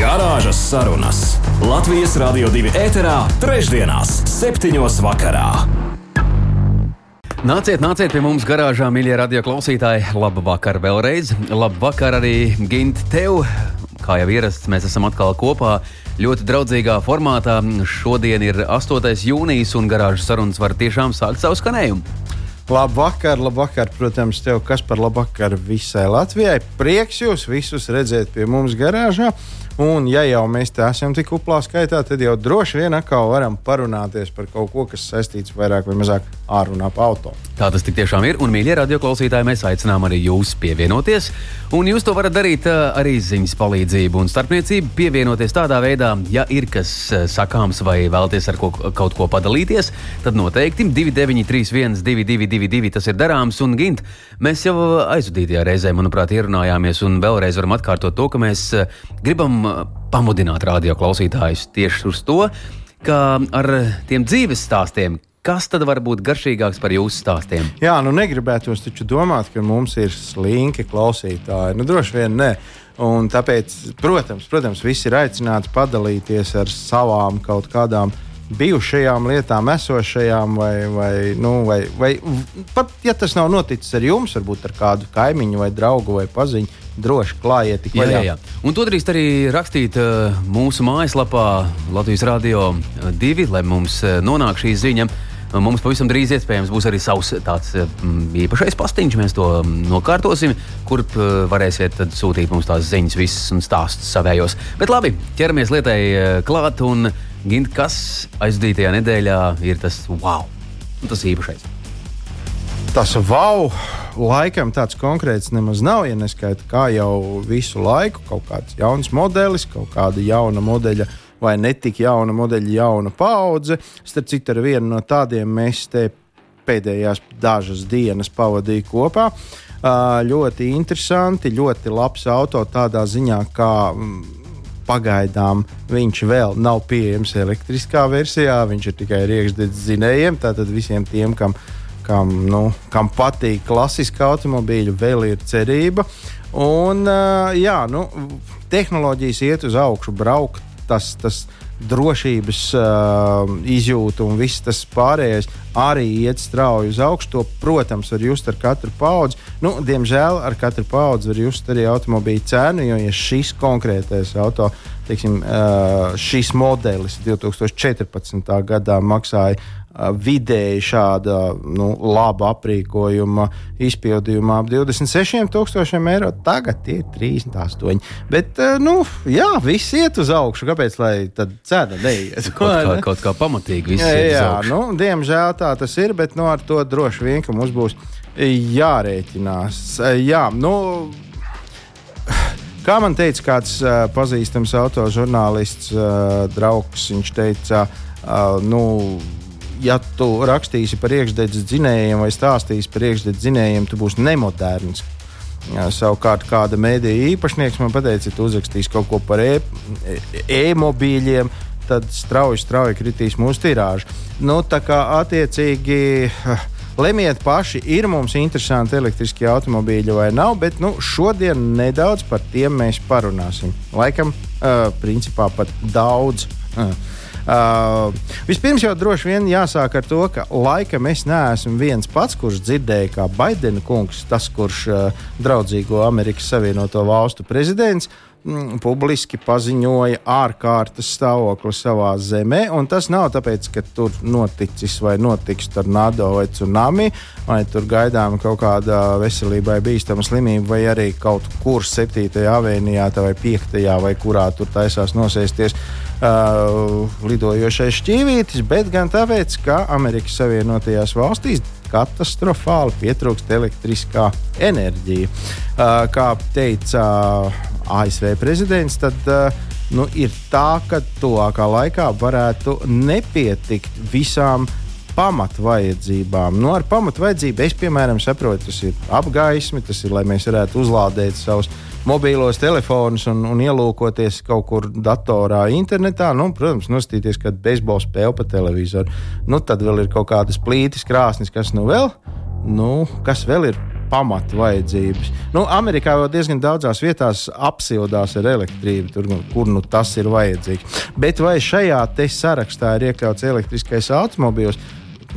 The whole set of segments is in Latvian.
Garāžas sarunas Latvijas Rādio 2 ēterā, trešdienās, septiņos vakarā. Nāciet, nāciet pie mums garāžā, mīļie radio klausītāji. Labu vakaru vēlreiz. Labu vakaru arī Gint tev. Kā jau ierasts, mēs esam atkal kopā ļoti draudzīgā formātā. Šodien ir 8. jūnijas un garāžas sarunas var tiešām sākt savu skanējumu. Labvakar, labvakar, protams, tev kas par labvakar visai Latvijai. Prieks jūs visus redzēt pie mums garāžā. Un, ja jau mēs te esam tik uplā skaitā, tad jau droši vien atkal varam parunāties par kaut ko, kas saistīts vairāk vai mazāk ārunā pa auto. Tā tas tiešām ir. Un, mīļie radioklausītāji, mēs aicinām arī jūs pievienoties. Un jūs to varat darīt arī ziņas palīdzību un starpniecību. Pievienoties tādā veidā, ja ir kas sakāms vai vēlaties ar ko, kaut ko padalīties, tad noteikti 2931, 222, tas ir darāms. Un, Gint, mēs jau aizvadītajā reizē, manuprāt, ierunājāmies un vēlreiz varam atkārtot to, ka mēs gribam pamudināt radio klausītājus tieši uz to, ka ar tiem dzīves stāstiem, kas tad var būt garšīgāks par jūsu stāstiem? Jā, nu negribētos taču domāt, ka mums ir slinki klausītāji. Nu, droši vien ne. Un tāpēc, protams, protams, visi ir aicināti padalīties ar savām kaut kādām bijušajām lietām, esošajām, vai, vai, nu, vai, vai pat ja tas nav noticis ar jums, varbūt ar kādu kaimiņu, vai draugu vai paziņu droši klājiet tik vaļā. Jā, jā. Un to drīkst arī rakstīt uh, mūsu mājaslapā Latvijas Rādio 2, lai mums uh, nonāk šī ziņa. Mums pavisam drīz iespējams būs arī savs tāds īpašais pastiņš. Mēs to nokārtosim, kur varēsiet sūtīt mums tās ziņas, visas un stāstus savējos. Bet labi, ķeramies lietai klāt. Un, Gint, kas aizdītajā nedēļā ir tas wow, tas īpašais? Tas wow! laikam tāds konkrēts nemaz nav. Ja neskaita kā jau visu laiku, kaut kāds jauns modelis, kaut kāda jauna modeļa vai netik jauna modeļa, jauna paudze. Starp citu, ar vienu no tādiem mēs te pēdējās dažas dienas pavadījām kopā. Ļoti interesanti, ļoti labs auto tādā ziņā, ka mm, pagaidām viņš vēl nav pieejams elektriskā versijā. Viņš ir tikai iekšzemes zinējiem. Tātad visiem tiem, kam ir kam, nu, kam patīk klasiski automobīļi, vēl ir cerība. Un, jā, nu, tehnoloģijas iet uz augšu, braukt. Tas, tas drošības uh, izjūta un viss tas pārējais arī iet strauji uz augšu. To, protams, var just ar katru paudzi. Nu, diemžēl ar katru paudzi var just arī automobīļa cenu, jo ja šis konkrētais auto, teiksim, uh, šis modelis 2014. gadā maksāja vidēji šāda nu, laba aprīkojuma izpildījumā ap 26,000 eiro. Tagad tie ir 38. Bet, nu, jā, viss iet uz augšu. Kāpēc lai cena neiet? Kaut kā, ne? kaut kā pamatīgi viss jā, iet jā, nu, diemžēl tā tas ir, bet nu, ar to droši vien, ka mums būs jārēķinās. Jā, nu, Kā man teica kāds uh, pazīstams autožurnālists, uh, draugs, viņš teica, uh, nu, ja tu rakstīsi par iekšzemes dzinējiem vai stāstīsi par iekšzemes dzinējiem, tu būsi nemoderns. Jā, savukārt, kāda mēdīja īpašnieks man teica, ja tu uzrakstīsi kaut ko par e, e-mobīļiem, e tad strauji, strauji kritīs mūsu tirāža. Nu, tā kā attiecīgi. Lemiet paši, ir mums interesanti elektriskie automobīļi vai nav, bet nu, šodien nedaudz par tiem mēs parunāsim. Laikam, uh, principā pat daudz. Uh. Uh, vispirms jau droši vien jāsāk ar to, ka laikam es neesmu viens pats, kurš dzirdēja, kā Baidena kungs, tas, kurš uh, draudzīgo Amerikas Savienoto Valstu prezidents, mm, publiski paziņoja ārkārtas stāvokli savā zemē. Tas nav tāpēc, ka tur noticis vai notiks tornado vai tsunami, vai tur gaidām kaut kāda veselībai bīstama slimība, vai arī kaut kur 7. avēnijā vai 5. vai kurā tur taisās nosēsties uh, lidojošais šķīvītis, bet gan tāpēc, ka Amerikas Savienotajās valstīs katastrofāli pietrūkst elektriskā enerģija. Uh, kā teica uh, ASV prezidents, tad uh, nu, ir tā, ka tuvākā laikā varētu nepietikt visām pamatvajadzībām. Nu, ar pamatvajadzību es, piemēram, saprotu, tas ir apgaismi, tas ir, lai mēs varētu uzlādēt savus mobīlos telefonus un, un ielūkoties kaut kur datorā, internetā. Nu, protams, nostīties kādu beisbola spēli pa televizoru. Nu, tad vēl ir kaut kādas plītis, krāsnes, kas nu vēl, nu, kas vēl ir pamata vajadzības. Nu, Amerikā jau diezgan daudzās vietās apsildās ar elektrību, tur, kur nu, tas ir vajadzīgs. Bet vai šajā sarakstā ir iekļauts elektriskais automobīls?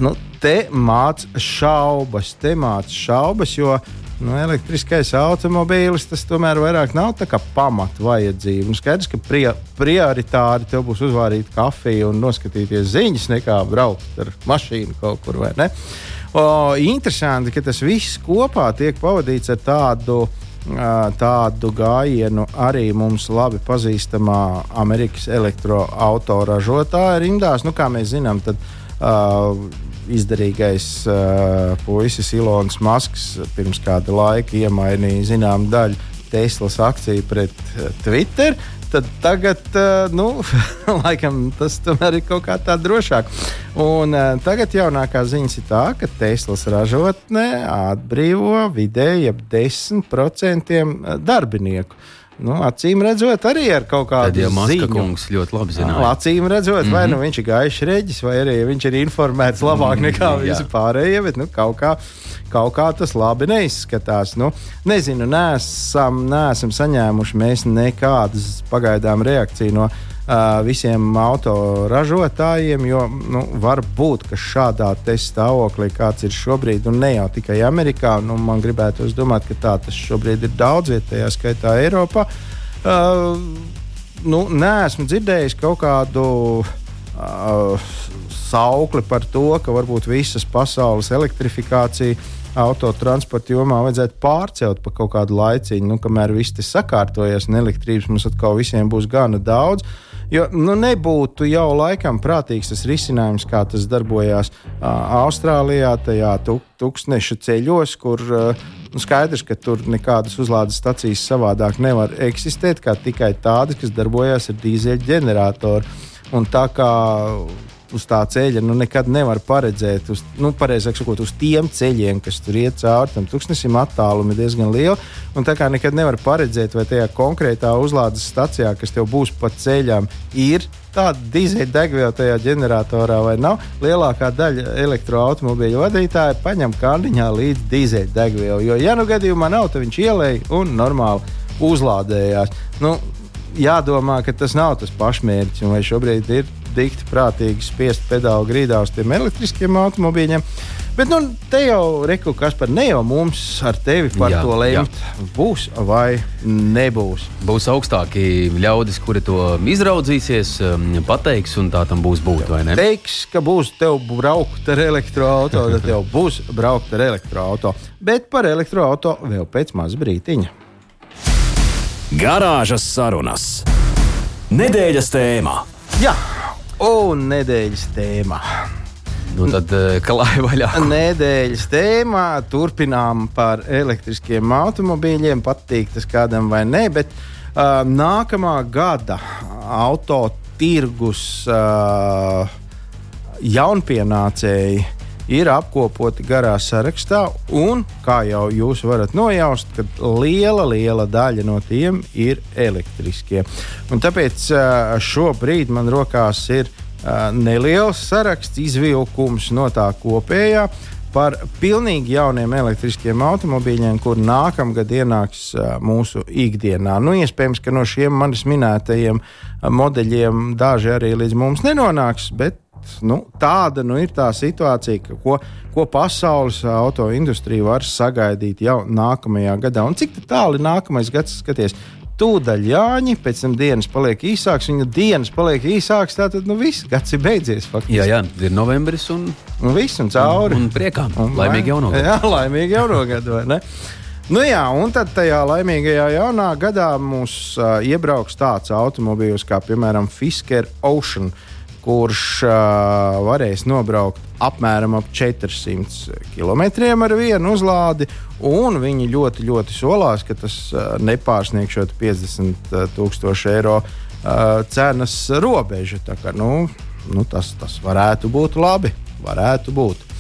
Nu, te mācās šaubas, te mācās šaubas, jo nu, elektriskais automobīlis tas tomēr vairāk nav tā kā pamata vajadzība. Nu, skaidrs, ka pri prioritāri tev būs uzvārīt kafiju un noskatīties ziņas, nekā braukt ar mašīnu kaut kur. O, interesanti, ka tas viss kopā tiek pavadīts ar tādu tādu gājienu arī mums labi pazīstamā Amerikas elektroautoražotāja rindās. Nu, kā mēs zinām, tad uh, izdarīgais uh, puisis Ilons Masks pirms kāda laika iemainīja zināmu daļu Teslas akciju pret uh, Twitter. Tad tagad, uh, nu, laikam, tas tomēr ir kaut kā tā drošāk. Un uh, tagad jaunākā ziņa ir tā, ka Teslas ražotne atbrīvo vidēji ap 10% darbinieku. Nu, acīm redzot, arī ar kaut kādu tādu ziņu. kungs ļoti labi zināja. Nu, acīm redzot, mm -hmm. vai nu viņš ir gaišs reģis, vai arī viņš ir informēts labāk mm, nekā mm, visi pārējie, bet nu, kaut, kā, kaut kā tas labi neizskatās. Nu, nezinu, nesam, nesam saņēmuši mēs nekādas pagaidām reakciju no visiem autoražotājiem, jo nu, var būt, ka šādā stāvoklī kāds ir šobrīd, un ne jau tikai Amerikā, nu, man gribētu domāt, ka tā tas šobrīd ir daudz vietējā skaitā Eiropā. Uh, nu, nē, esmu dzirdējis kaut kādu uh, saukli par to, ka varbūt visas pasaules elektrifikācija autotransporta jomā vajadzētu pārcelt pa kaut kādu laiciņu, nu, kamēr viss tas sakārtojas, un elektrības mums atkal visiem būs gana daudz. Uh, Jo nu, nebūtu jau laikam prātīgs tas risinājums, kā tas darbojās uh, Austrālijā, tajā tuk, tūkstneša ceļos, kur uh, nu, skaidrs, ka tur nekādas uzlādes stacijas savādāk nevar eksistēt, kā tikai tādas, kas darbojas ar dīzeļģeneratoru. Un tā kā uz tā ceļa nu, nekad nevar paredzēt, uz, nu, pareizāk sakot, uz tiem ceļiem, kas tur iet cauri tam tūkstnesim, attālumi ir diezgan lieli. Un tā kā nekad nevar paredzēt, vai tajā konkrētā uzlādes stacijā, kas tev būs pa ceļam, ir tāda dīzeļdegviela tajā ģeneratorā vai nav. Lielākā daļa elektroautobīļu vadītāju paņem kandiņā līdzi dīzeļdegvielu. Jo, ja nu gadījumā nav, tad viņš ielēja un normāli uzlādējās. Nu, jādomā, ka tas nav tas pašmērķis, vai šobrīd ir dikti prātīgi spiest pedāli grīdā uz tiem elektriskiem automobīļiem. Bet nu, te jau reku, kas par ne jau mums ar tevi par jā, to lemt, jā. būs vai nebūs. Būs augstāki ļaudis, kuri to izraudzīsies, um, pateiks, un tā tam būs būt, vai ne? Teiks, ka būs tev braukt ar elektroautorātu, tad tev būs braukt ar elektroautorātu. Bet par elektroautorātu vēl pēc maz brītiņa. Garāžas sarunas. Nedēļas tēmā. Jā, un nedēļas tēmā. Nu tad eh, klāja vaļā. Nedēļas tēmā turpinām par elektriskiem automobīļiem. Patīk tas kādam vai nē, bet uh, nākamā gada auto tirgus uh, jaunpienācēji ir apkopoti garā sarakstā, un, kā jau jūs varat nojaust, tad liela, liela daļa no tiem ir elektriskie. Un tāpēc šobrīd man rokās ir neliels saraksts, izvilkums no tā kopējā. Par pilnīgi jauniem elektriskiem automobīļiem, kur nākamgad ienāks mūsu ikdienā. Nu, iespējams, ka no šiem manis minētajiem modeļiem daži arī līdz mums nenonāks, bet nu, tāda nu, ir tā situācija, ko, ko pasaules autoindustrija var sagaidīt jau nākamajā gadā. Un cik tālu ir nākamais gads, skaties, tūdaļ Jāņa, pēc tam dienas paliek īsāks, viņa dienas paliek īsāks, tad nu, viss gads ir beidzies. Faktiski. Jā, jā, ir novembris un, un viss un cauri. Un, un priekā. Un, laimīgi jauno gadu. Jā, laimīgi jauno gadu? Nu jā, un tad tajā laimīgajā jaunā gadā mums uh, iebrauks tāds automobīls kā, piemēram, Fisker Ocean. Uh, kurš uh, varēs nobraukt apmēram ap 400 km ar vienu uzlādi. Viņi ļoti, ļoti solās, ka tas uh, nepārsniegšot 50,000 eiro uh, cenas robežu. Kā, nu, nu, tas, tas varētu būt labi. varētu būt.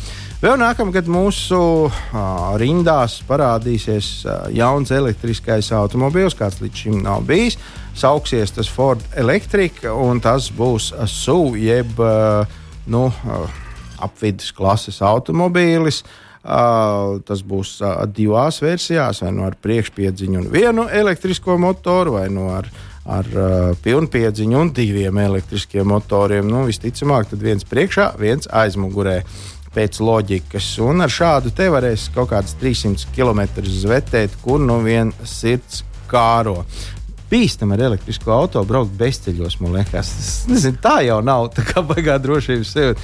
Vēl nākamgad mūsu uh, rindās parādīsies uh, jauns elektriskais automobīls, kāds līdz šim nav bijis. Sauksies tas Ford Electric, un tas būs SUV jeb uh, nu, uh, apvidus klases automobīlis. Uh, tas būs uh, divās versijās, vai nu ar priekšpiedziņu un vienu elektrisko motoru, vai nu ar, ar uh, pilnpiedziņu un diviem elektriskiem motoriem. Nu, visticamāk, tad viens priekšā, viens aizmugurē pēc loģikas. Un ar šādu te varēs kaut kādas 300 km zvetēt, kur nu vien sirds kāro. Bīstami ar elektrisko automašīnu braukt bezceļos, man liekas. Tas, nezinu, tā jau nav tā kā baigā drošības sevi.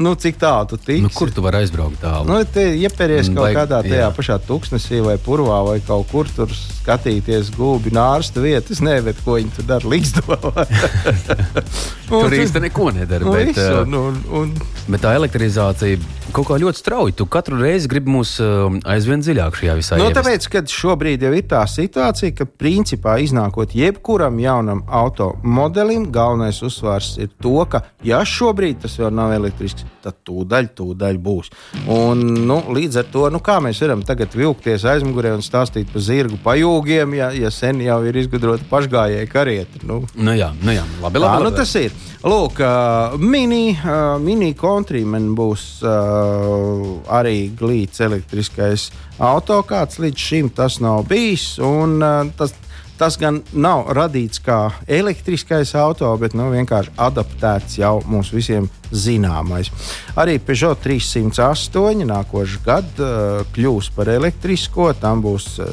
Nu, cik tālu tu tiksi? Nu, kur tu vari aizbraukt tālu? Nu, te ieperies kaut Vai- kādā tajā jā. pašā tūkstnesī vai purvā vai kaut kur tur skatīties gūbi nārsta vietas. Nē, bet ko viņi tur dara? Līgsto. Tur īsti neko nedara. Nu, bet, visu, uh, un, un, Bet tā elektrizācija kaut kā ļoti strauji. Tu katru reizi gribi mūs uh, aizvien dziļāk šajā visā. Nu, ievest. tāpēc, kad šobrīd jau ir tā situācija, ka principā iznākot jebkuram jaunam automodelim, galvenais uzsvars ir to, ka, ja šobrīd tas vēl nav elektrisks, tad tūdaļ, tūdaļ būs. Un, nu, līdz ar to, nu, kā mēs varam tagad vilkties aizmugurē un stāstīt par zirgu pajūgiem, ja, ja sen jau ir izgudrota pašgājēja karieta. Nu, Nu, jā, nu, jā. Labi, Tā labi, nu labi. tas ir. Lūk, uh, mini, uh, mini countryman būs uh, arī glīts elektriskais auto, kāds līdz šim tas nav bijis. Un, uh, tas, tas gan nav radīts kā elektriskais auto, bet nu, vienkārši adaptēts jau mums visiem zināmais. Arī Peugeot 308 nākošais gads uh, kļūs par elektrisko. Tam būs uh,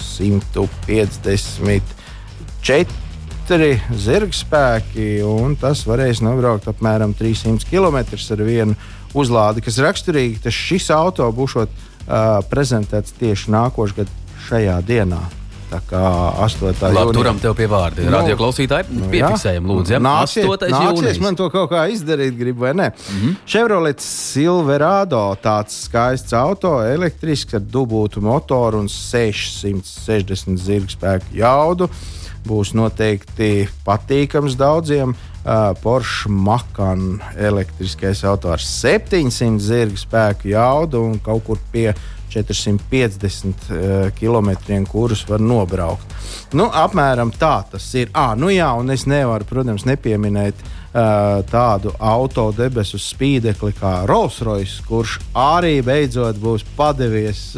150 četri zirgspēki, un tas varēs nobraukt apmēram 300 km ar vienu uzlādi, kas raksturīgi. Tas šis auto būs uh, prezentēts tieši nākošais gads šajā dienā. Tā kā 8. Labi, jūnija. turam tev pie vārda. Nu, Radio klausītāji, Nu, piefiksējam, lūdzu. Ja? Nāciet, 8. nācies jūnijas. man to kaut kā izdarīt, gribu vai nē. Mm. -hmm. Chevrolet Silverado tāds skaists auto, elektrisks ar dubultu motoru un 660 zirgspēku jaudu. Būs noteikti patīkams daudziem. Uh, Porsche Macan elektriskais auto ar 700 zirga spēku jaudu un kaut kur pie 450 uh, km, kurus var nobraukt. Nu, apmēram tā tas ir. Ah, nu jā, un es nevaru, protams, nepieminēt uh, tādu auto debesu spīdekli kā Rolls-Royce, kurš arī beidzot būs padevies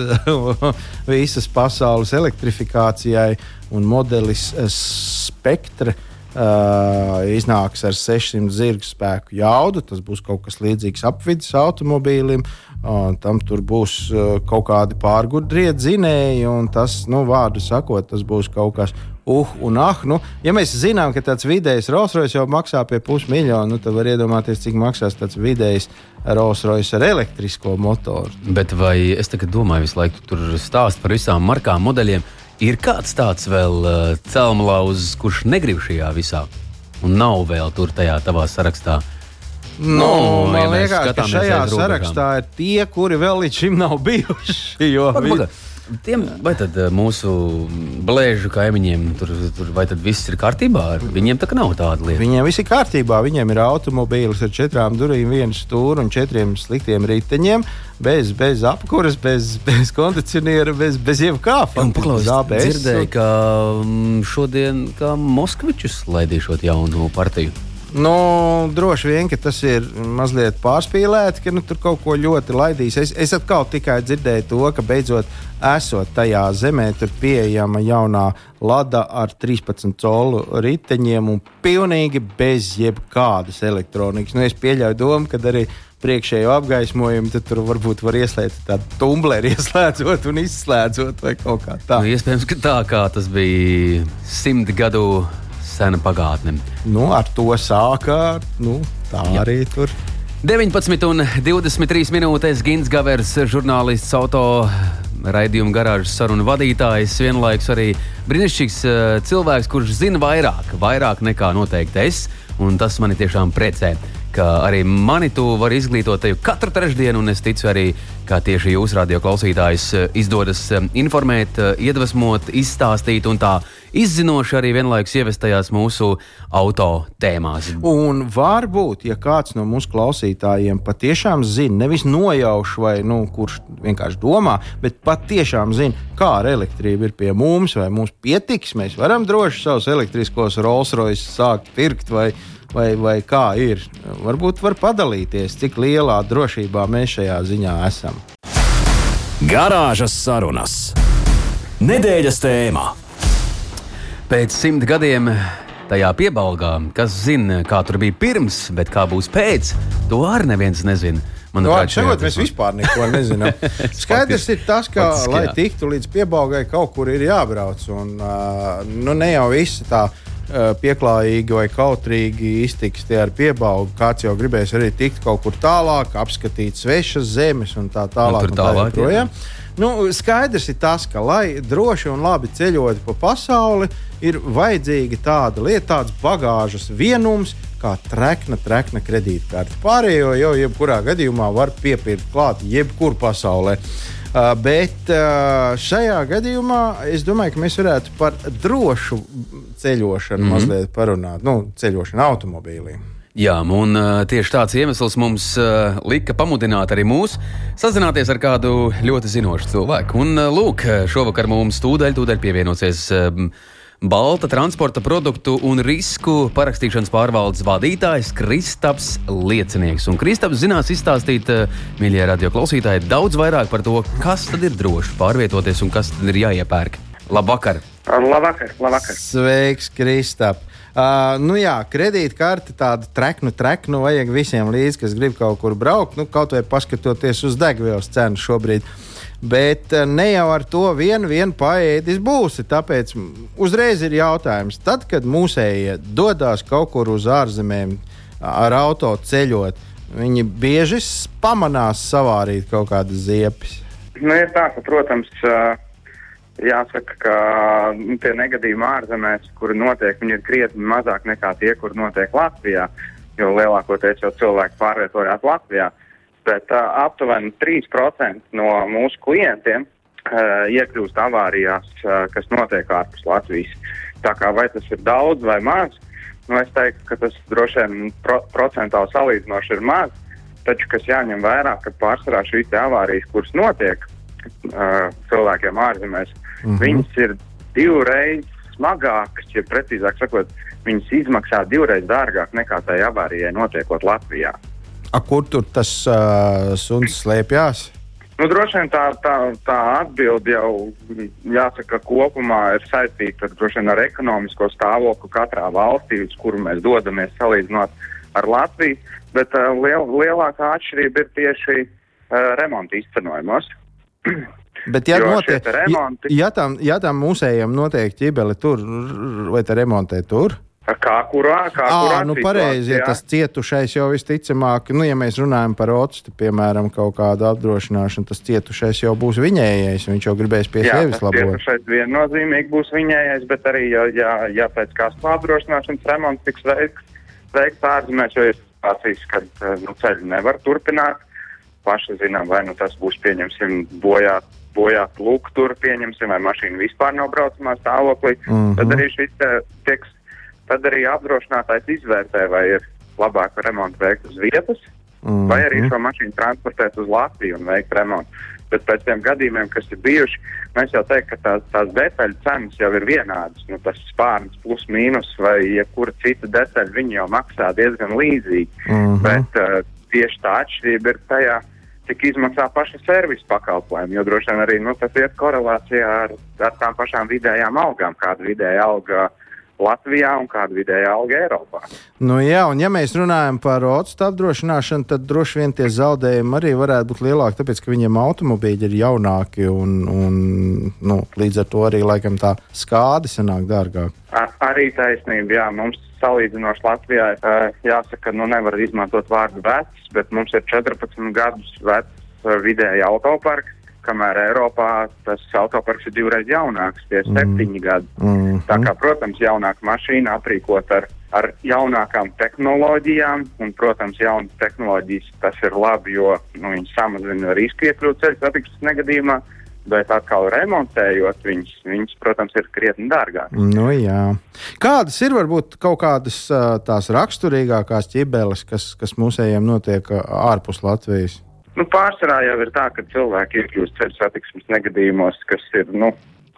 visas pasaules elektrifikācijai, un modelis Spectre. Uh, iznāks ar 600 zirga spēku jaudu. Tas būs kaut kas līdzīgs apvidus automobīlim. Uh, tam tur būs uh, kaut kādi pārgudrie dzinēji, un tas, nu, vārdu sakot, tas būs kaut kas. Uh, un ah, nu, ja mēs zinām, ka tāds vidējs Rolls-Royce jau maksā pie pusmiljona, nu, tad var iedomāties, cik maksās tāds vidējs Rolls-Royce ar elektrisko motoru. Bet vai es tagad domāju, visu laiku tu tur stāst par visām markām, modeļiem? Ir kāds tāds vēl uh, celmlauzs, kurš negrib šajā visā un nav vēl tur tajā tavā sarakstā? Nu, ja man mēs liekas, ka šajā sarakstā ir tie, kuri vēl līdz šim nav bijuši. Jo Paga, paga. Tiem, vai tad uh, mūsu blēžu kaimiņiem tur, tur viss ir kārtībā? Viņiem tā nav tāda lieta. Viņiem viss ir kārtībā. Viņiem ir automobīls ar četrām durvīm, vienu stūri un četriem sliktiem riteņiem. Bez, bez apkuras, bez, bez kondicioniera, bez, bez jebkā. Paklaus, dzirdēju, ka mm, šodien kā Moskvičus laidīšot jaunu partiju. Nu, droši vien, tas ir mazliet pārspīlēti, ka nu, tur kaut ko ļoti laidīs. Es, es atkal tikai dzirdēju to, ka beidzot esot tajā zemē, tur pieejama jaunā lada ar 13 colu riteņiem un pilnīgi bez jebkādas elektronikas. Nu, es pieļauju domu, ka arī priekšējo apgaismojumu, tad tur varbūt var ieslēgt tādu tumbleri, ieslēdzot un izslēdzot vai kaut kā Nu, tādu. iespējams, ka tā kā tas bija simt gadu sena pagātne. Nu, ar to sākā, nu, tā Jā. arī tur. 19,23 minūtes Gins Gavers, žurnālists, auto raidījuma garāžas sarunu vadītājs, vienlaikus arī brīnišķīgs uh, cilvēks, kurš zina vairāk, vairāk nekā noteikti es, un tas mani tiešām priecē. ka arī mani tu vari izglītot tevi katru trešdienu, un es ticu arī, ka tieši jūs, radio klausītājs, izdodas um, informēt, uh, iedvesmot, izstāstīt un tā izzinoši arī vienlaikus ievest tajās mūsu auto tēmās. Un varbūt, ja kāds no mūsu klausītājiem patiešām zina, nevis nojauš vai nu, kurš vienkārši domā, bet patiešām zina, kā ar elektrību ir pie mums, vai mums pietiks, mēs varam droši savus elektriskos Rolls Royce sākt pirkt vai vai, vai kā ir. Varbūt var padalīties, cik lielā drošībā mēs šajā ziņā esam. Garāžas sarunas. Nedēļas tēmā. Pēc simt gadiem tajā piebalgā, kas zina, kā tur bija pirms, bet kā būs pēc, to arī neviens nezina. Manuprāt, no, šeit mēs vispār neko nezinām. Skaidrs ir tas, ka, lai tiktu līdz piebalgai, kaut kur ir jābrauc. Un, nu, ne jau visi tā pieklājīgi vai kautrīgi iztiks tie ar piebalgu. Kāds jau gribēs arī tikt kaut kur tālāk, apskatīt svešas zemes un tā tālāk. Nu, un tālāk tā jā. Nu, skaidrs ir tas, ka, lai droši un labi ceļot pa pasauli, ir vajadzīga tāda lieta, tāds bagāžas vienums, kā trekna, trekna kredītkarte. Pārējo jau jebkurā gadījumā var piepirkt klāt jebkur pasaulē. Uh, bet uh, šajā gadījumā es domāju, ka mēs varētu par drošu ceļošanu mm -hmm. mazliet parunāt, nu, ceļošanu automobīlī. Jā, un tieši tāds iemesls mums lika pamudināt arī mūs sazināties ar kādu ļoti zinošu cilvēku. Un, lūk, šovakar mums tūdaļ, tūdaļ pievienosies Balta transporta produktu un risku parakstīšanas pārvaldes vadītājs Kristaps Liecinieks. Un Kristaps zinās izstāstīt, mīļie radio klausītāji, daudz vairāk par to, kas tad ir droši pārvietoties un kas tad ir jāiepērk. Labvakar! Labvakar! labvakar. Sveiks, Kristap! Uh, nu jā, kredītkarte tādu treknu, treknu vajag visiem līdzi, kas grib kaut kur braukt. Nu, kaut vai paskatoties uz degvielas cenu šobrīd. Bet uh, ne jau ar to vienu, vienu paēdis būsi. Tāpēc uzreiz ir jautājums, tad, kad mūsējie dodas kaut kur uz ārzemēm ar auto ceļot, viņi bieži pamanās savārīt kaut kādas ziepes. Nu, ir tā, ka, protams, uh Jāsaka, ka nu, tie negadījumi ārzemēs, kuri notiek, ir krietni mazāk nekā tie, kur notiek Latvijā, jo lielākoties jau cilvēki pārvietojās Latvijā. Bet uh, aptuveni 3% no mūsu klientiem uh, iekļūst avārijās, uh, kas notiek ārpus Latvijas. Tā kā vai tas ir daudz vai maz, nu, es teiktu, ka tas droši vien pro procentāli salīdzinoši ir maz. Taču, kas jāņem vērā, ka pārsvarā šīs avārijas, kuras notiek uh, cilvēkiem ārzemēs, Mm -hmm. Viņas ir divreiz smagākas, ja precīzāk sakot, viņas izmaksā divreiz dārgāk nekā tai avārijai notiekot Latvijā. A, kur tur tas uh, suns slēpjas? Nu, droši vien tā, tā, tā atbilde jau jāsaka, kopumā ir saistīta ar, ar ekonomisko stāvokli katrā valstī, uz kuru mēs dodamies salīdzinot ar Latviju. Bet uh, liel, lielākā atšķirība ir tieši uh, remonta izcenojumos. Bet, ja, notiek, ja, ja, tam, ja tam mūsējiem notiek ķibeli tur, vai te remontē tur? Kā kurā? Kā à, kurā nu pareizi, ja tas cietušais jau visticamāk, nu, ja mēs runājam par otstu, piemēram, kaut kādu apdrošināšanu, tas cietušais jau būs viņējais, viņš jau gribēs pie Jā, sevis labot. Cietušais viennozīmīgi būs viņējais, bet arī, ja, ja, ja pēc kāds apdrošināšanas remonts tiks veikts, veikts ārzemēs, jo ir situācijas, kad nu, ceļu nevar turpināt, paši zinām, vai nu tas būs, pieņemsim, bojāt bojāt lūk, tur pieņemsim, vai mašīna vispār nav braucamā stāvoklī, mm -hmm. tad arī šis tieks, tad arī apdrošinātājs izvērtē, vai ir labāk remontu veikt uz vietas, mm -hmm. vai arī šo mašīnu transportēt uz Latviju un veikt remontu. Bet pēc tiem gadījumiem, kas ir bijuši, mēs jau teiktu, ka tās, tās detaļu cenas jau ir vienādas. Nu, tas spārns plus mīnus vai jebkura cita detaļa, viņi jau maksā diezgan līdzīgi. Mm -hmm. Bet uh, tieši tā atšķirība ir tajā, cik izmaksā paša servisa pakalpojumi. Jo droši vien arī nu, tas ir korelācijā ar, ar tām pašām vidējām algām, kāda vidēja alga Latvijā un kāda vidēja alga Eiropā. Nu, jā, un ja mēs runājam par otstu apdrošināšanu, tad droši vien tie zaudējumi arī varētu būt lielāki, tāpēc ka viņiem automobīļi ir jaunāki un, un nu, līdz ar to arī laikam tā skāde sanāk dārgāk. Ar, arī taisnība, jā, mums salīdzinoši Latvijā jāsaka, nu nevar izmantot vārdu vecs, bet mums ir 14 gadus vecs vidēji autoparks, kamēr Eiropā tas autoparks ir divreiz jaunāks, tie ir mm. septiņi gadi. Mm. Tā kā, protams, jaunāka mašīna aprīkot ar, ar jaunākām tehnoloģijām. Un, protams, jaunas tehnoloģijas tas ir labi, jo nu, viņi samazina risku iekļūt ceļu satiksmes negadījumā. Bet atkal remontējot viņus, viņas, protams, ir krietni dārgāk. Nu, jā. Kādas ir varbūt kaut kādas tās raksturīgākās ķibeles, kas, kas mūsējiem notiek ārpus Latvijas? Nu, pārsvarā jau ir tā, ka cilvēki iekļūst ceļu satiksmes negadījumos, kas ir nu,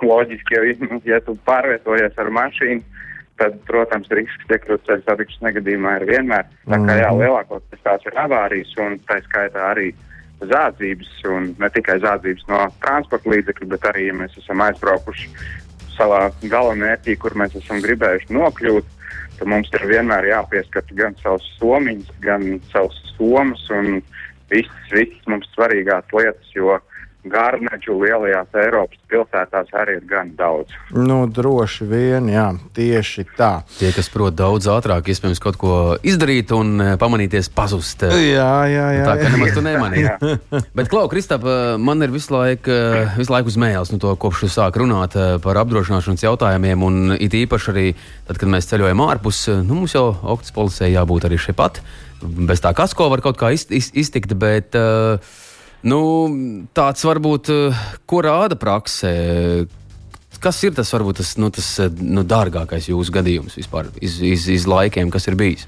loģiski, jo, ja tu pārvietojies ar mašīnu, tad, protams, risks iekļūt ceļu satiksmes negadījumā ir vienmēr. Tā kā jā, Mhm. lielākoties tās ir avārijas un tā skaitā arī zādzības, un ne tikai zādzības no transporta līdzekļu, bet arī, ja mēs esam aizbraukuši savā galamērķī, kur mēs esam gribējuši nokļūt, tad mums ir vienmēr jāpieskata gan savs somiņš, gan savs somas un visas, visas mums svarīgās lietas, jo gārneču lielajās Eiropas pilsētās arī ir gan daudz. Nu, droši vien, jā, tieši tā. Tie, kas prot daudz ātrāk, iespējams, kaut ko izdarīt un eh, pamanīties pazust. eh, Jā, jā, jā. Tā kā nemaz tu nemanīji. Bet, Klau, Kristap, eh, man ir visu laiku, visu laiku uzmējās no to, kopš tu sāk runāt par apdrošināšanas jautājumiem. Un it īpaši arī tad, kad mēs ceļojam ārpus, nu, mums jau augsts policijai jābūt arī šeit pat. Bez tā kasko var kaut kā iz, iz, iztikt, bet uh, nu, tāds varbūt, uh, ko rāda praksē. Kas ir tas, varbūt tas, nu, tas eh, nu, dārgākais jūsu gadījums vispār iz, iz, iz laikiem, kas ir bijis?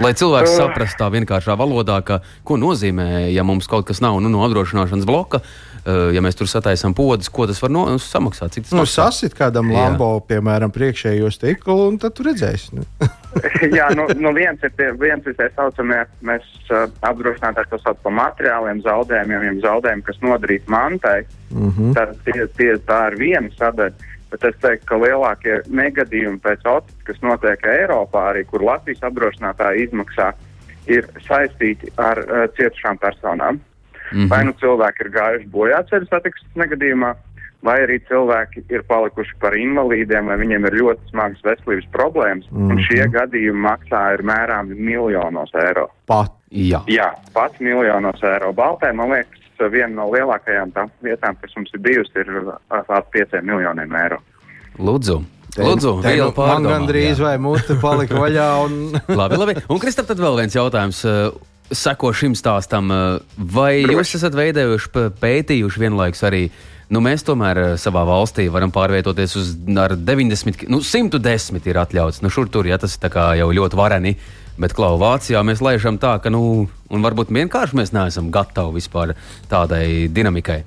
Lai cilvēks Uh. saprastu tā vienkāršā valodā, ka, ko nozīmē, ja mums kaut kas nav nu, no apdrošināšanas bloka, uh, ja mēs tur sataisām podus, ko tas var no, samaksāt. Cik tas Nu, maksā? sasit kādam Jā. lambo, piemēram, priekšējo stiklu, un tad tu redzēsi. Nu. Jā, nu, nu viens ir tie, viens ir tie saucamie, mēs uh, apdrošinātāji to sauc par materiāliem zaudējumiem, jeb zaudējumiem, kas nodarīt mantai. Mm -hmm. Tā, tie, tie, tā ir viena sadaļa. Bet es teiktu, ka lielākie negadījumi pēc otras, kas notiek Eiropā, arī kur Latvijas apdrošinātāji izmaksā, ir saistīti ar uh, cietušām personām. Mm -hmm. Vai nu cilvēki ir gājuši bojā ceļu satiksmes negadījumā, vai arī cilvēki ir palikuši par invalīdiem, vai viņiem ir ļoti smagas veselības problēmas. Mm -hmm. Un šie gadījumi maksā ir mērāmi miljonos eiro. Pat. Jā. Jā, pats miljonos eiro. Baltē, man liekas, viena no lielākajām tām vietām, kas mums ir bijusi, ir ap ap pieciem miljoniem eiro. Lūdzu, Lūdzu Te vielu nu Man gandrīz jā. vai mute palika vaļā. Un... labi, labi. Un, Kristap, tad vēl viens jautājums. Seko šim stāstam, uh, vai jūs esat veidojuši, p- pētījuši vienlaikus arī? Nu, mēs tomēr uh, savā valstī varam pārvietoties uz ar 90, ki- nu, 110 ir atļauts. Nu, šur tur, ja tas ir jau ļoti vareni. Bet, Klau, Vācijā mēs laižam tā, ka, nu, un varbūt vienkārši mēs neesam gatavi vispār tādai dinamikai.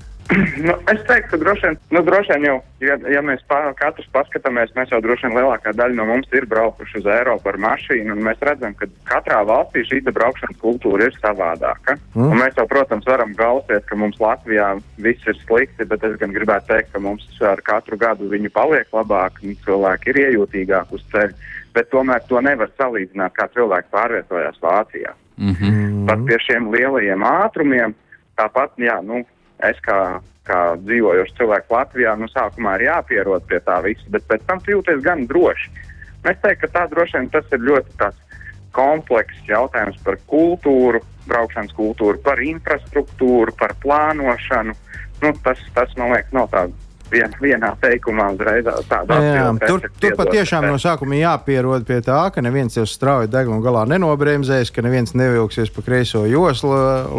Nu, es teiktu, ka droši vien, nu, droši vien jau, ja, ja mēs pa, katrs paskatāmies, mēs jau droši vien lielākā daļa no mums ir braukuši uz Eiropu ar mašīnu, un mēs redzam, ka katrā valstī šī braukšanas kultūra ir savādāka. Mm. Un mēs jau, protams, varam galvosies, ka mums Latvijā viss ir slikti, bet es gan gribētu teikt, ka mums ar katru gadu viņi paliek labāk, un cilvēki ir iejūtīgāki uz ceļa, bet tomēr to nevar salīdzināt, kā cilvēki pārvietojās Vācijā. Mm -hmm. Pat pie šiem lielajiem ātrumiem, tāpat, jā, nu, es kā, kā dzīvojošs cilvēks Latvijā, nu, sākumā ir jāpierod pie tā visa, bet pēc tam jūties gan droši. Un Es teiktu, ka tā droši vien tas ir ļoti tāds komplekss jautājums par kultūru, braukšanas kultūru, par infrastruktūru, par plānošanu. Nu, tas, tas, man liekas, nav tā vien, vienā teikumā uzreiz tādā Jā, tur, tur patiešām no sākuma jāpierod pie tā, ka neviens jau strauji deguna galā nenobremzēs, ka neviens nevilksies pa kreiso joslu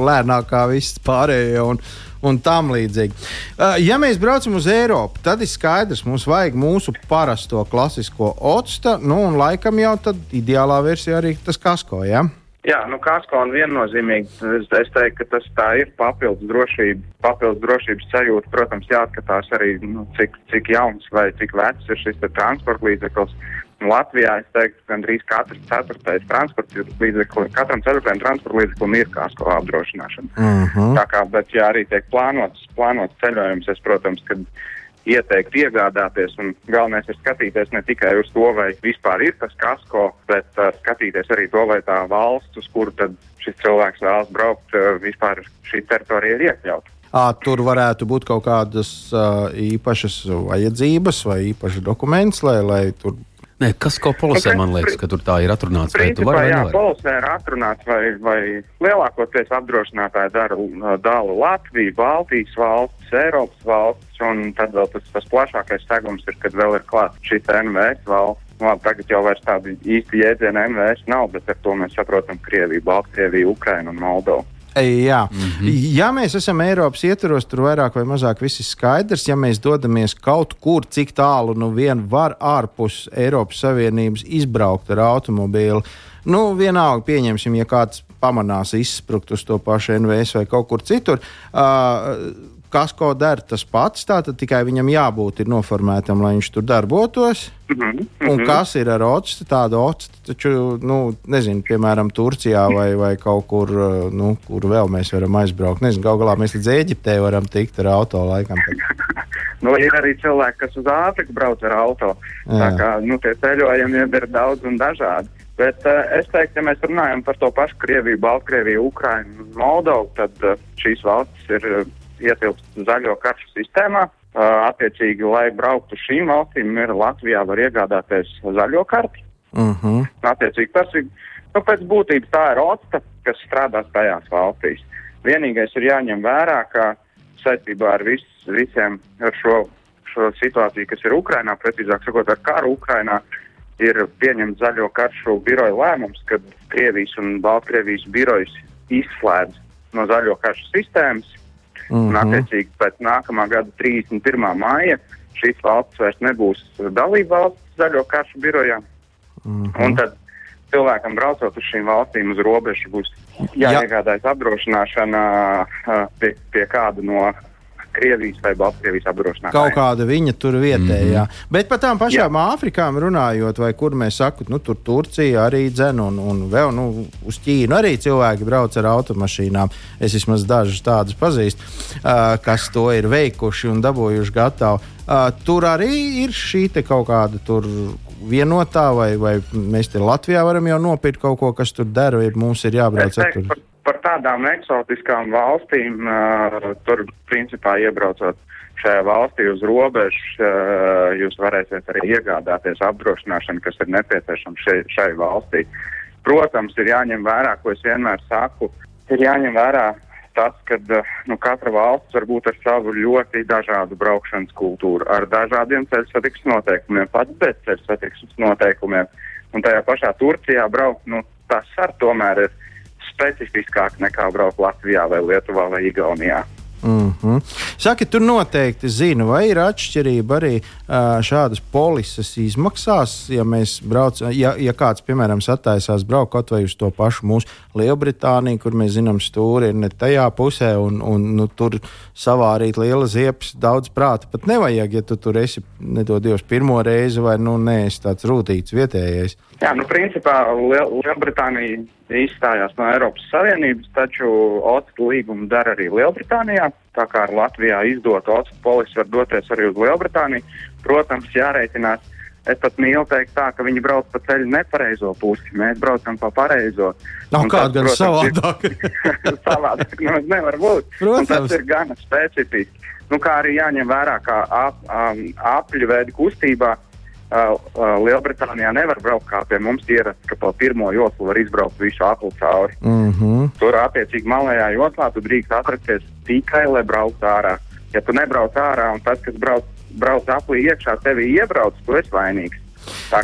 lēnāk kā viss pārējie. Un, Un tam līdzīgi. Uh, Ja mēs braucam uz Eiropu, tad ir skaidrs, mums vajag mūsu parasto klasisko octa, nu un laikam jau tad ideālā versija arī tas kasko. Ja? Jā, nu kasko un viennozīmīgi es, es teiktu, ka tas tā ir papildus drošība, papildus drošības sajūta. Protams, jāskatās arī, nu, cik, cik jauns vai cik vecs ir šis transporta līdzeklis. Latvijā es teiktu, ka gandrīz katrs ceturtais transporta līdzeklis, katram ceturtajam transporta līdzeklim ir kasko apdrošināšana. Uh -huh. Tā kā, bet, ja arī tiek plānots, plānots ceļojums, es, protams, kad ieteiktu iegādāties, un galvenais ir skatīties ne tikai uz to, vai vispār ir tas kasko, bet uh, skatīties arī to, vai tā valsts, uz kuru tad šis cilvēks vēlas braukt, uh, vispār šī teritorija ir iekļauta. À, tur varētu būt kaut kādas uh, īpašas vajadzības vai īpašas dokuments, lai, lai tur Nē, kas ko polisē, Ok, man liekas, ka tur tā ir atrunāts. Vai tu Principā, vai jā, polisē ir atrunāts, vai, vai lielākoties apdrošinātāji dara dala Latviju, Baltijas valsts, Eiropas valsts, un tad vēl tas, tas plašākais segums ir, kad vēl ir klāts šī NVS valsts. Labi, tagad jau vairs tādu īstu jēdzienu MVS nav, bet ar to mēs saprotam Krieviju, Baltkrieviju, Ukrainu un Moldovu. Jā. Mm -hmm. ja mēs esam Eiropas ietvaros, tur vairāk vai mazāk viss ir skaidrs. Ja mēs dodamies kaut kur, cik tālu nu vien var ārpus Eiropas Savienības izbraukt ar automobīlu, nu, vienalga, pieņemsim, ja kāds pamanās izsprukt uz to pašu NVS vai kaut kur citur. Uh, kas ko dara tas pats, tātad tikai viņam jābūt noformētam, lai viņš tur darbotos. Mm -hmm. Un kas ir ar octu? Tāda octa, taču, nu, nezinu, piemēram, Turcijā vai, vai kaut kur, nu, kur vēl mēs varam aizbraukt. Nezinu, gal galā mēs līdz Eģiptei varam tikt ar auto laikam. nu, ir arī cilvēki, kas uz Āfriku brauc ar auto. Jā. Tā kā nu, tie ceļojumi ir daudz un dažādi. Bet uh, es teiktu, ja mēs runājam par to pašu Krieviju, Baltkrieviju, Ukrainu un Moldovu, tad uh, šīs valstis ir uh, ietilpst zaļo karšu sistēmā. Attiecīgi, lai brauktu šīm valstīm, ir Latvijā var iegādāties zaļo karti. Uh mhm. -huh. Attiecīgi, tas ir nu, pēc būtības tā ir OCTA, kas strādās tajās valstīs. Vienīgais ir jāņem vērā, ka saistībā ar vis, visiem ar šo, šo situāciju, kas ir Ukrainā, precīzāk sakot, ar karu Ukrainā, ir pieņemts zaļo karšu biroja lēmums, kad Krievijas un Baltkrievijas birojas izslēdz no zaļo karšu sistēmas Mm -hmm. Un, attiecīgi, pēc nākamā gada 31. māja šīs valsts vairs nebūs dalība valsts zaļo karšu birojā. Mm -hmm. Un tad cilvēkam braucot uz šīm valstīm uz robežu būs jāiegādājas Jā. apdrošināšana pie, pie kāda no Krievijas vai Baltkrievijas apdrošināšanā. Kaut kāda viņa tur vietējā. Mm -hmm. Bet par tām pašām Jā. Āfrikām runājot, vai kur mēs sakām, nu tur Turcija arī dzen, un, un vēl nu, uz Ķīnu arī cilvēki brauc ar automašīnām. Es vismaz dažus tādus pazīstu, uh, kas to ir veikuši un dabūjuši gatavu. Uh, tur arī ir šī kaut kāda tur vienotā, vai, vai mēs te Latvijā varam jau nopirkt kaut ko, kas tur dara, vai mums ir jābrauc ar to? Par tādām eksotiskām valstīm, uh, tur principā iebraucot šajā valstī uz robežas, uh, jūs varēsiet arī iegādāties apdrošināšanu, kas ir nepieciešama šai, šai valstī. Protams, ir jāņem vērā, ko es vienmēr saku, ir jāņem vērā tas, ka nu, katra valsts var būt ar savu ļoti dažādu braukšanas kultūru, ar dažādiem ceļu satiksmes noteikumiem, pat bez ceļu satiksmes noteikumiem. Un tajā pašā Turcijā braukt, nu, tas ar tomēr ir specifiskāk nekā braukt Latvijā vai Lietuvā vai Igaunijā. Mm -hmm. Saki, tur noteikti zina, vai ir atšķirība arī šādas polises izmaksās, ja mēs braucam, ja, ja kāds, piemēram, sataisās braukt kaut vai uz to pašu mūsu Lielbritāniju, kur mēs zinām, stūri ir ne tajā pusē, un, un nu, tur savārīt lielas ziepes daudz prāta pat nevajag, ja tu tur esi, nedod Dievs, pirmo reizi vai, nu, neesi tāds rūtīts vietējais. Jā, nu, principā Liel Lielbritānija izstājās no Eiropas Savienības, taču OCT līgumu dara arī Lielbritānijā. Tā kā ar Latvijā izdotu OCT polisi var doties arī uz Lielbritāniju. Protams, jārēķinās. Es pat mīlu teikt tā, ka viņi brauc pa ceļu nepareizo pusi. Mēs braucam pa pareizo. Nav kāda gan savādāk. savādāk nu, nevar būt. Protams. Un tas ir gana specifiski. Nu, kā arī jāņem vērā, kā ap, um, apļu veidu kustībā Uh, uh, Lielbritānijā nevar braukt kā pie mums ierasts, ka pa pirmo joslu var izbraukt visu apli cauri. Mm -hmm. Tur attiecīgi malējā joslā tu drīkst atrasties tikai, lai brauktu ārā. Ja tu nebrauc ārā un tas, kas brauc, brauc aplī iekšā, tevi iebrauc, tu esi vainīgs.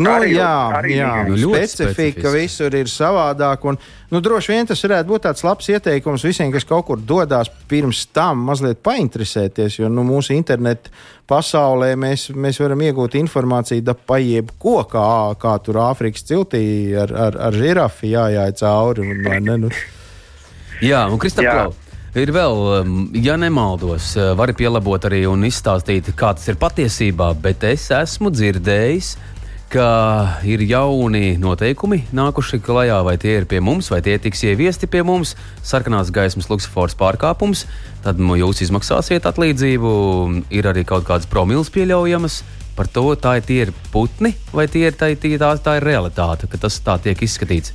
Nu, arī, jā, arī jā. Nu, specifika visur ir savādāk. Un, nu, droši vien tas varētu būt tāds labs ieteikums visiem, kas kaut kur dodas pirms tam, mazliet painteresēties. Jo nu, mūsu internetu pasaulē mēs, mēs varam iegūt informāciju par jebko, kā, kā tur Āfrikas ciltī ar, ar, ar žirafi jājāja cauri. Un, ne, nu. Jā, un Kristaplau. Ir vēl, um, ja nemaldos, uh, vari pielabot arī un izstāstīt, kā tas ir patiesībā, bet es esmu dzirdējis, ka ka ir jauni noteikumi nākuši klajā, vai tie ir pie mums, vai tie tiks ieviesti pie mums. Sarkanās gaismas luksofors pārkāpums, tad jūs izmaksāsiet atlīdzību. Ir arī kaut kādas promils pieļaujamas. Par to tā ir, ir putni, vai tie ir, tā, tā, tā ir realitāte, ka tas tā tiek izskatīts.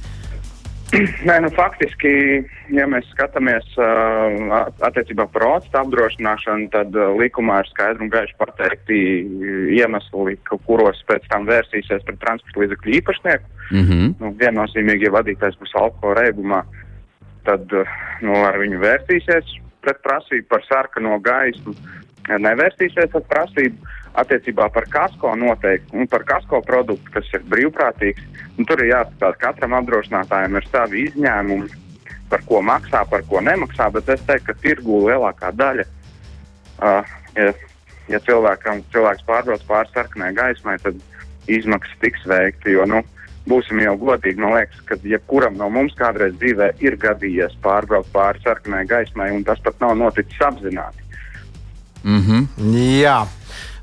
Nē, nu, faktiski, ja mēs skatāmies uh, attiecībā par OCT apdrošināšanu, tad uh, likumā ir skaidri un gaiši pateikti iemesli, kuros pēc tam vērsīsies pret transporta līdzekļu īpašnieku. Mm -hmm. nu, viennozīmīgi, ja vadītājs būs alkohola reibumā, tad uh, nu, ar viņu vērsīsies pret prasību par sarkano gaismu, nevērsīsies pret prasību. Attiecībā par kasko noteikti un par kasko produktu, kas ir brīvprātīgs. Tur ir jāskatās, katram apdrošinātājam ir savi izņēmumi, par ko maksā, par ko nemaksā. Bet es teiktu, ka tirgu lielākā daļa, uh, ja, ja cilvēkam, cilvēks pārbrauc pāri sarkanai gaismai, tad izmaksas tiks veikti. Jo, nu, būsim jau godīgi, man liekas, ka jebkuram no mums kādreiz dzīvē ir gadījies pārbraukt pāri sarkanai gaismai, un tas pat nav noticis apzināti. Mm -hmm. Jā.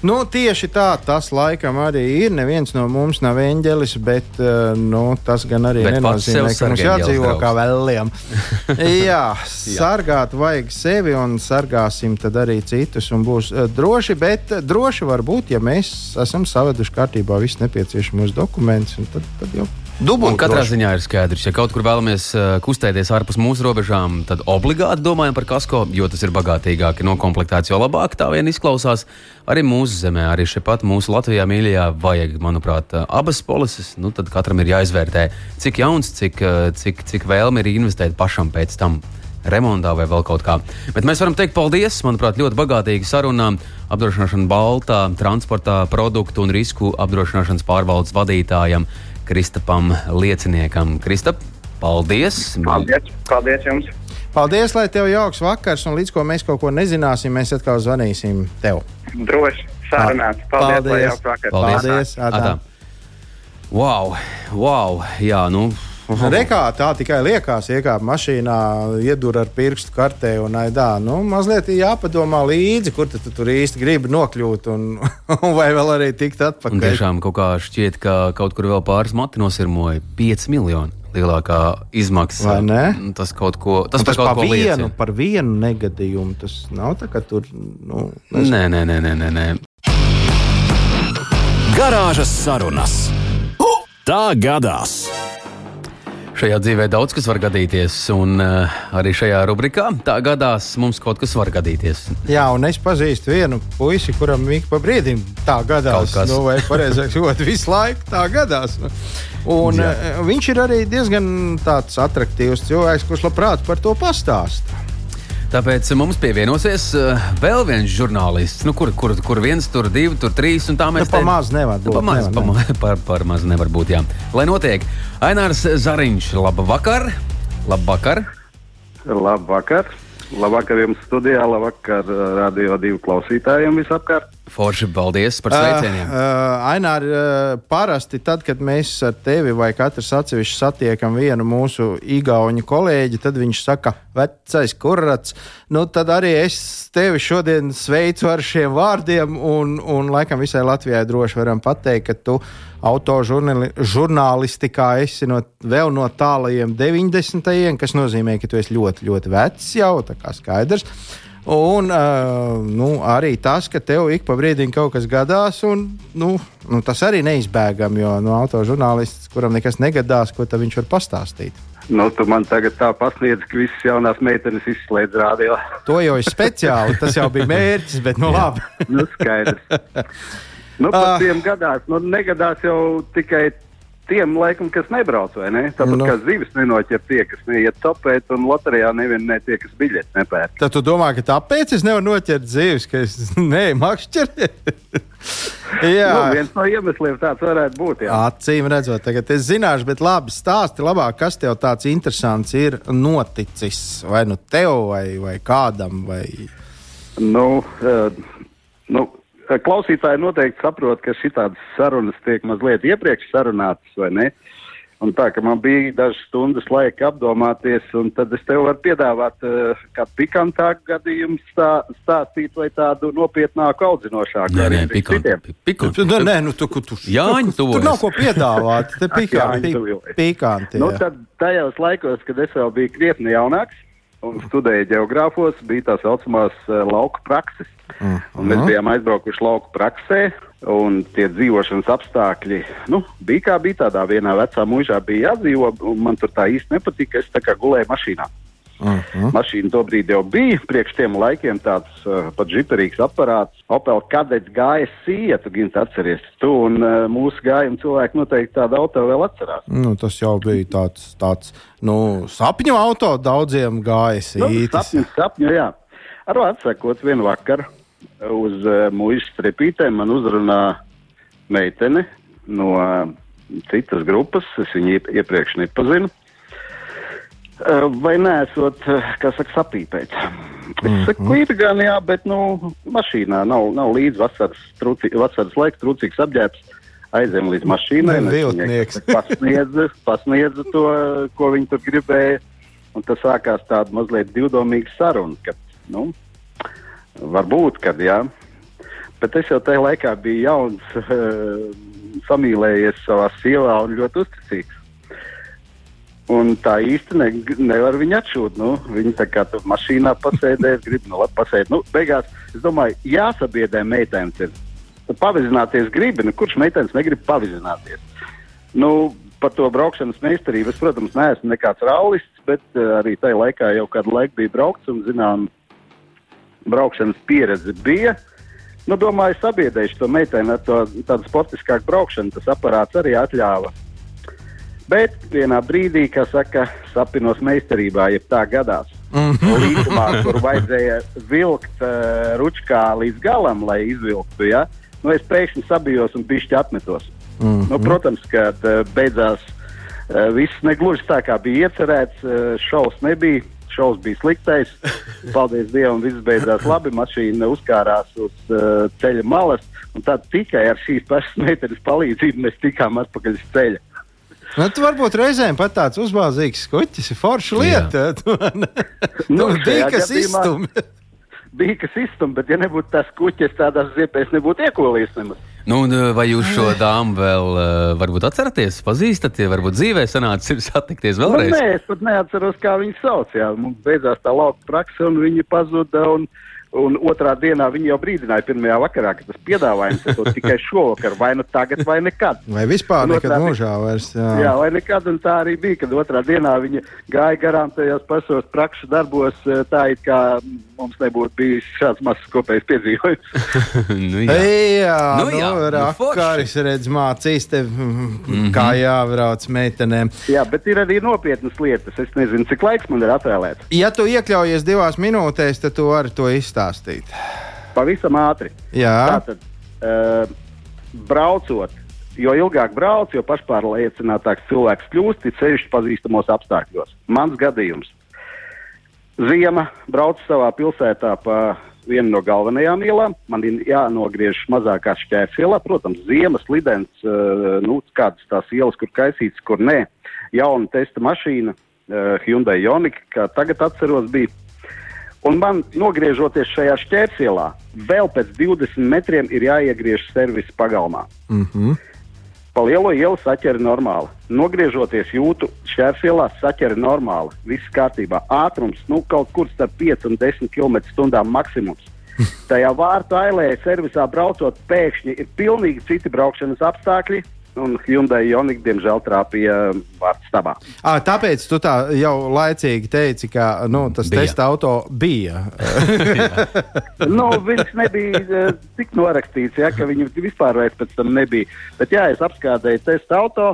Nu, tieši tā tas laikam arī ir. Neviens no mums nav eņģelis, bet uh, nu, tas gan arī Bet nenozīmē, ka mums jādzīvo kā vēliem. Jā, sargāt vajag sevi un sargāsim tad arī citus un būs uh, droši, bet uh, droši var būt, ja mēs esam saveduši kārtībā visus nepieciešamos dokumentus, un tad, tad jau dubult katrā droši. ziņā ir skaidrs, ja kaut kur vēlamies uh, kustēties ārpus mūsu robežām, tad obligāti domājam par kasko, jo tas ir bagātīgāk, noklāpts, jo labāk tā vien izklausās. Arī mūsu zemē, arī šeit mūsu Latvijā mīļajā, vajag, manuprāt, uh, abas polises. Nu, tad katram ir jāizvērtē, cik jauns, cik, uh, cik, cik vēlme ir investēt pašam pēc tam. Remontā vai vēl kaut kā. Bet mēs varam teikt paldies. Manuprāt, ļoti bagātīga saruna. Apdrošināšana Baltā, transportā, produktu un risku apdrošināšanas pārvaldes vadītājam Kristapam Lieciniekam. Kristap, paldies! Paldies, paldies jums! Paldies, lai tev jauks vakars, un līdz ko mēs kaut ko nezināsim, mēs atkal zvanīsim tev. Droši sarunāts. Paldies! lai jauks vakars. Paldies! Atā. Atā. Wow, wow, jā, nu. Rekā tā tikai liekas, iekāpa mašīnā, iedur ar pirkstu kartē un aidā. Nu, mazliet jāpadomā līdzi, kur tu, tu tur īsti gribi nokļūt, un, un vai vēl arī tikt Un atpakaļ. tiešām kaut kā šķiet, ka kaut kur vēl pāris mati nosirmoja 5 miljoni. Lielākā izmaksa. Vai ne? Nu, Tas kaut ko, tas Un tas par par vienu, par vienu negadījumu. Tas nav tā, ka tur. Nu, es- Nē, nē, nē, nē, nē, nē. Garāžas sarunas. Tā gadās! Šajā dzīvē daudz kas var gadīties, un uh, arī šajā rubrikā tā gadās mums kaut kas var gadīties. Jā, un es pazīstu vienu puisi, kuram ik pa brīdim tā gadās. Nu, vai pareizāk sakot, visu laiku tā gadās. Un, Jā. uh, viņš ir arī diezgan tāds attraktīvs cilvēks, kurš labprāt par to pastāsta. Tāpēc mums pievienosies uh, vēl viens žurnālists, nu, kur, kur, kur viens, tur divi, tur trīs, un tā Nu, mēs pa maz nevar būt, Pa maz, nevar, pa, ma- par, par maz nevar būt. Jā. Lai notiek, Ainārs Zariņš, labvakar! Labvakar! Labvakar! Labvakar jums studijā, labvakar uh, radio divu klausītājiem visapkārt. Forši, paldies par sveicieniem! Uh, uh, Ainār, uh, parasti tad, kad mēs ar tevi vai katrs atsevišķi satiekam vienu mūsu īgauņu kolēģi, tad viņš saka, vecais kurats. Nu, tad arī es tevi šodien sveicu ar šiem vārdiem, un, un laikam visai Latvijai droši varam pateikt, ka tu autožurnālistikā esi no, vēl no tālajiem 90. kas nozīmē, ka tu esi ļoti, ļoti vecs jau, tā kā skaidrs. Un uh, nu, arī tas, ka tev ik pa brīdim kaut kas gadās, un nu, nu, tas arī neizbēgami, jo no autožurnālists, kuram nekas negadās, ko tad viņš var pastāstīt. Nu, tu man tagad tā pasniedz, ka visas jaunās meitenes izslēdz radio. To jau ir speciāli, tas jau bija mērķis, bet nu labi. nu, skaidrs. Nu, Ah. par tiem gadās, nu, negadās jau tikai tiem, laikam, kas nebrauc, vai ne? Tāpat Nu. kā zivis nenoķer tie, kas neiet topēt, un loterijā nevienu ne tie, kas biļeti nepērk. Tad tu domā, ka tāpēc es nevaru noķert dzīves, ka es neju makšķeri. Jā, Nu, viens no iemesliem tāds varētu būt. Jā. Acīm redzot, tagad es zināšu, bet labi, stāsti labāk, kas tev tāds interesants ir noticis. Vai nu tev, vai, vai kādam, vai Nu, uh, nu, klausītāji noteikti saprot, ka šādas sarunas tiek mazliet iepriekš sarunātas, vai ne? Un tā, ka man bija dažas stundas laika apdomāties, un tad es tev varu piedāvāt uh, kādu pikantāku gadījumu stā, stāstīt vai tādu nopietnāku, audzinošāku. Nē, nē, priekš pikant, pikant. Tu, nē, nu, tu, tu, Jāņa tu, tuvojas. nav ko piedāvāt. Te pikanti. Pikanti Nu, tad tajos laikos, kad es vēl biju krietni jaunāks un studēju geogrāfos, bija tā saucamās uh, lauku prakses. Mm. Un mēs bijām aizbraukuši lauku praksē, un tie dzīvošanas apstākļi nu, bija kā bija tādā vienā vecā mūžā, bija jādzīvo. un Man tur tā īsti nepatika. Es tā kā gulēju mašīnā. Mhm. Mašīna tobrīd jau bija priekš tiem laikiem tāds uh, pat žiperīgs aparāts. Opel kadets gāja sija, tu gimti atceries. Tu un uh, mūsu gājuma cilvēki noteikti tādu auto vēl atcerās. Nu, tas jau bija tāds, tāds nu, sapņu auto daudziem gājis Nu, ītis. sapņu, sapņu, jā. Ar vārdu sakot, vienu vakaru uz uh, mūža stripītēm man uzrunā meitene no uh, citas grupas, es viņu iep iepriekš nepazinu. Uh, vai neesot, uh, kā saka, sapīpēt? Es Mhm. saku, ir gan jā, bet, nu, mašīnā nav, nav līdz vasaras, trūcī, vasaras laika trūcīgs apģērbs. Aizem līdz mašīnai. Viņai Pasniedzu, pasniedzu to, ko viņi tur gribēja. Un tas sākās tāda mazliet divdomīga saruna, ka, nu, varbūt, kad, jā. Bet es jau tajā laikā biju jauns, uh, samīlējies savā sievā un ļoti uzticīgs. Un tā īsti ne, nevar viņu atšūt. Nu, viņa tā kā tur mašīnā pasēdēs, grib nu, labi pasēdēt. Nu, beigās, es domāju, jāsabiedē meitenes. Ir. Pavizināties gribi, nu, kurš meitenes negrib pavizināties? Nu, par to braukšanas meistarību es, protams, neesmu nekāds raulists, bet uh, arī tajā laikā jau kādu laiku bija braukts un, zinām, braukšanas pieredze bija. Nu, domāju, sabiedrēšu to meiteni ar to tādu sportiskāku braukšanu. Tas aparāts arī atļāva. Bet vienā brīdī, kā saka, sapinos meistarībā, ja tā gadās. Līdumā, kur vajadzēja vilkt uh, ručkā līdz galam, lai izvilktu, ja? nu, es pēkšņi sabijos un bišķi atmetos. Mm -hmm. nu, protams, ka uh, beidzās uh, viss negluži tā, kā bija iecerēts. Uh, šaus nebija, šaus bija sliktais. Paldies Dievam, viss beidzās labi. Mašīna uzkārās uz uh, ceļa malas, un tad tikai ar šīs pašas meitenes palīdzību mēs tikām atpakaļ uz ceļa. Nu, tu varbūt reizēm pat tāds uzbāzīgs skuķis ir forša lieta. Tu, Nu, nu, bija kas izstumj. Bija kas izstumts, bet ja nebūtu tas kuķis, tādās ziepēs nebūtu iekolījis nemaz. Nu, uh, vai jūs šo dāmu vēl uh, varbūt atceraties, pazīstat, ja varbūt dzīvē sanācis ir satikties Nu, vēlreiz? nē, es pat neatceros, kā viņu sauc. Jā. Mums beidzās tā lauka praksa, un viņi pazuda. Un, un otrā dienā viņi jau brīdināja, pirmajā vakarā, ka tas piedāvājums ir tikai šovakar, vai nu tagad, vai nekad. Vai vispār Un nekad otrā- mūžā vairs? Jā. Jā, vai nekad, un tā arī bija, kad otrā dienā viņi gāja garām tajos pašos prakšu darbos, eh, tā it kā mums nebūtu bijis šāds mazs kopējs piedzīvojums. nu, jā. Jā, Nu nu, jā, nu, nu Rakaris redz mācīs tev, mm, kā jābrauc meitenēm. Jā, bet ir arī nopietnas lietas. Es nezinu, cik laiks man ir atvēlēts. Ja tu iekļaujies divās minūtēs, tad tu vari to izstāstīt. Pavisam ātri. Jā, Tātad, uh, braucot, jo ilgāk brauc, jo pašpārliecinātāks cilvēks kļūst, ir sevišķi pazīstamos apstākļos. Mans gadījums. Ziema brauc savā pilsētā pa vienu no galvenajām ielām. Man ir jānogriež mazākā šķērsielā. Protams, ziemas lidens, uh, nu, kādas tās ielas, kur kaisīts, kur nē. Jauna testa mašīna, uh, Hyundai Jonika, kā tagad atceros, bija. Un man, nogriežoties šajā šķērsielā, vēl pēc 20 metriem ir jāiegriež servisa pagalmā. mm -hmm. Pa lielo ielu saķeri normāli. Nogriežoties jūtu šķērsielā, saķeri normāli. Viss kārtībā. Ātrums nu, kaut kur starp 5 un 10 km/h maksimums. Tajā vārtu ailē servisā braucot, pēkšņi ir pilnīgi citi braukšanas apstākļi. Un Hyundai Jonika, diemžēl, trāpīja vārtu stabā. À, tāpēc tu tā jau laicīgi teici, ka nu, tas Bija. testa auto bija. nu, viņš nebija uh, tik norakstīts, ja, ka viņu vispār vairs pēc tam nebija. Bet jā, es apskādēju testa auto,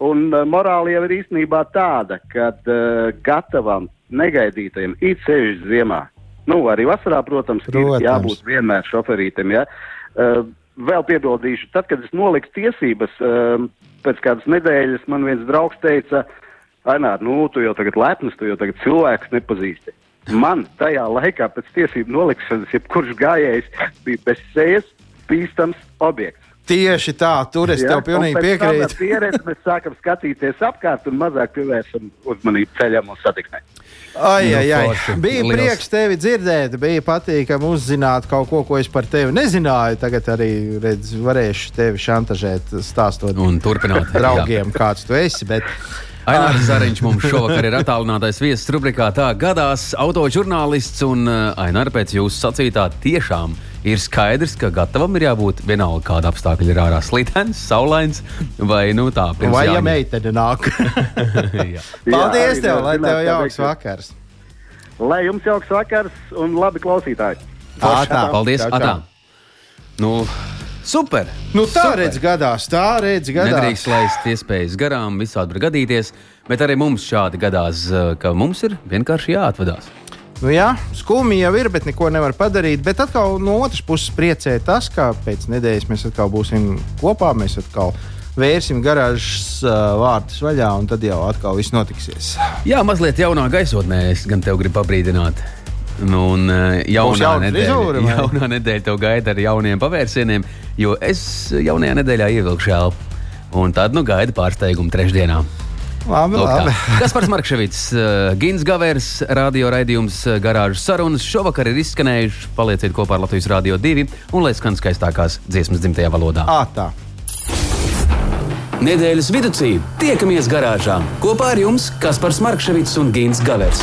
un uh, morāli jau ir īstenībā tāda, ka uh, gatavam, negaidītajam, it sevišķi ziemā, nu, arī vasarā, protams, Protams. ir jābūt vienmēr šoferītam. Ja. Uh, vēl piebildīšu, tad, kad es noliku tiesības, uh, pēc kādas nedēļas man viens draugs teica, Ainēr, nu, tu jau tagad lepns, tu jau tagad cilvēks nepazīsti. Man tajā laikā, pēc tiesību nolikšanas, jebkurš gājējs bija bez sejas, bīstams objekts. Tieši tā, tur es Ja? tev pilnīgi piekrītu. pieredzi mēs sākam skatīties apkārt un mazāk pievēršam uzmanību ceļam un satiksmei. Ai, Nu, ai, ai. forši. Bija Liels. prieks tevi dzirdēt, bija patīkami uzzināt kaut ko, ko es par tevi nezināju. Tagad arī redz, varēšu tevi šantažēt, stāstot Un turpināt. draugiem, kāds tu esi. Bet... Ainārs Zariņš mums šovakar ir attālinātais viesis rubrikā Tā gadās autožurnālists. Un uh, Ainārs pēc jūsu sacītā tiešām ir skaidrs, ka gatavam ir jābūt vienalga, kāda apstākļa ir ārā slitens, saulains vai nu tā. Vai ja jāņem. meitene nāk? Jā. Paldies Jā, tev, lai tev jauks vakars. Lai jums jauks vakars un labi klausītāji! Ātā. Paldies, Čau, čau. Atā. Nu, super! Nu, tā Super. redz gadās, tā redz gadās. Nedrīkst laist iespējas garām, visādi var gadīties, bet arī mums šādi gadās, uh, ka mums ir vienkārši jāatvadās. Nu, jā, skumji jau ir, bet neko nevar padarīt. Bet atkal no otras puses priecē tas, ka pēc nedēļas mēs atkal būsim kopā. Mēs atkal vērsim garāžas uh, vārtus vaļā, un tad jau atkal viss notiksies. Jā, mazliet jaunā gaisotnē es gan tev gribu pabrīdināt. Nu, un, uh, jaunā, jauna nedēļa, jaunā nedēļa tev gaida ar jauniem pavērsieniem, jo es jaunajā nedēļā ievilku šādu. Un tad nu gaida pārsteigumu trešdienā. Labi, Lūk labi. Kaspars Markevits, uh, Gins Gavērs, radio raidījums uh, Garāžas sarunas. Šovakar ir izskanējuši. Palieciet kopā ar Latvijas Rādio 2 un lai skan skaistākās dziesmas dzimtajā valodā. Ā, tā. Nedēļas vidū tiekamies garāžā kopā ar jums Kaspars Markevits un Gins Gavērs.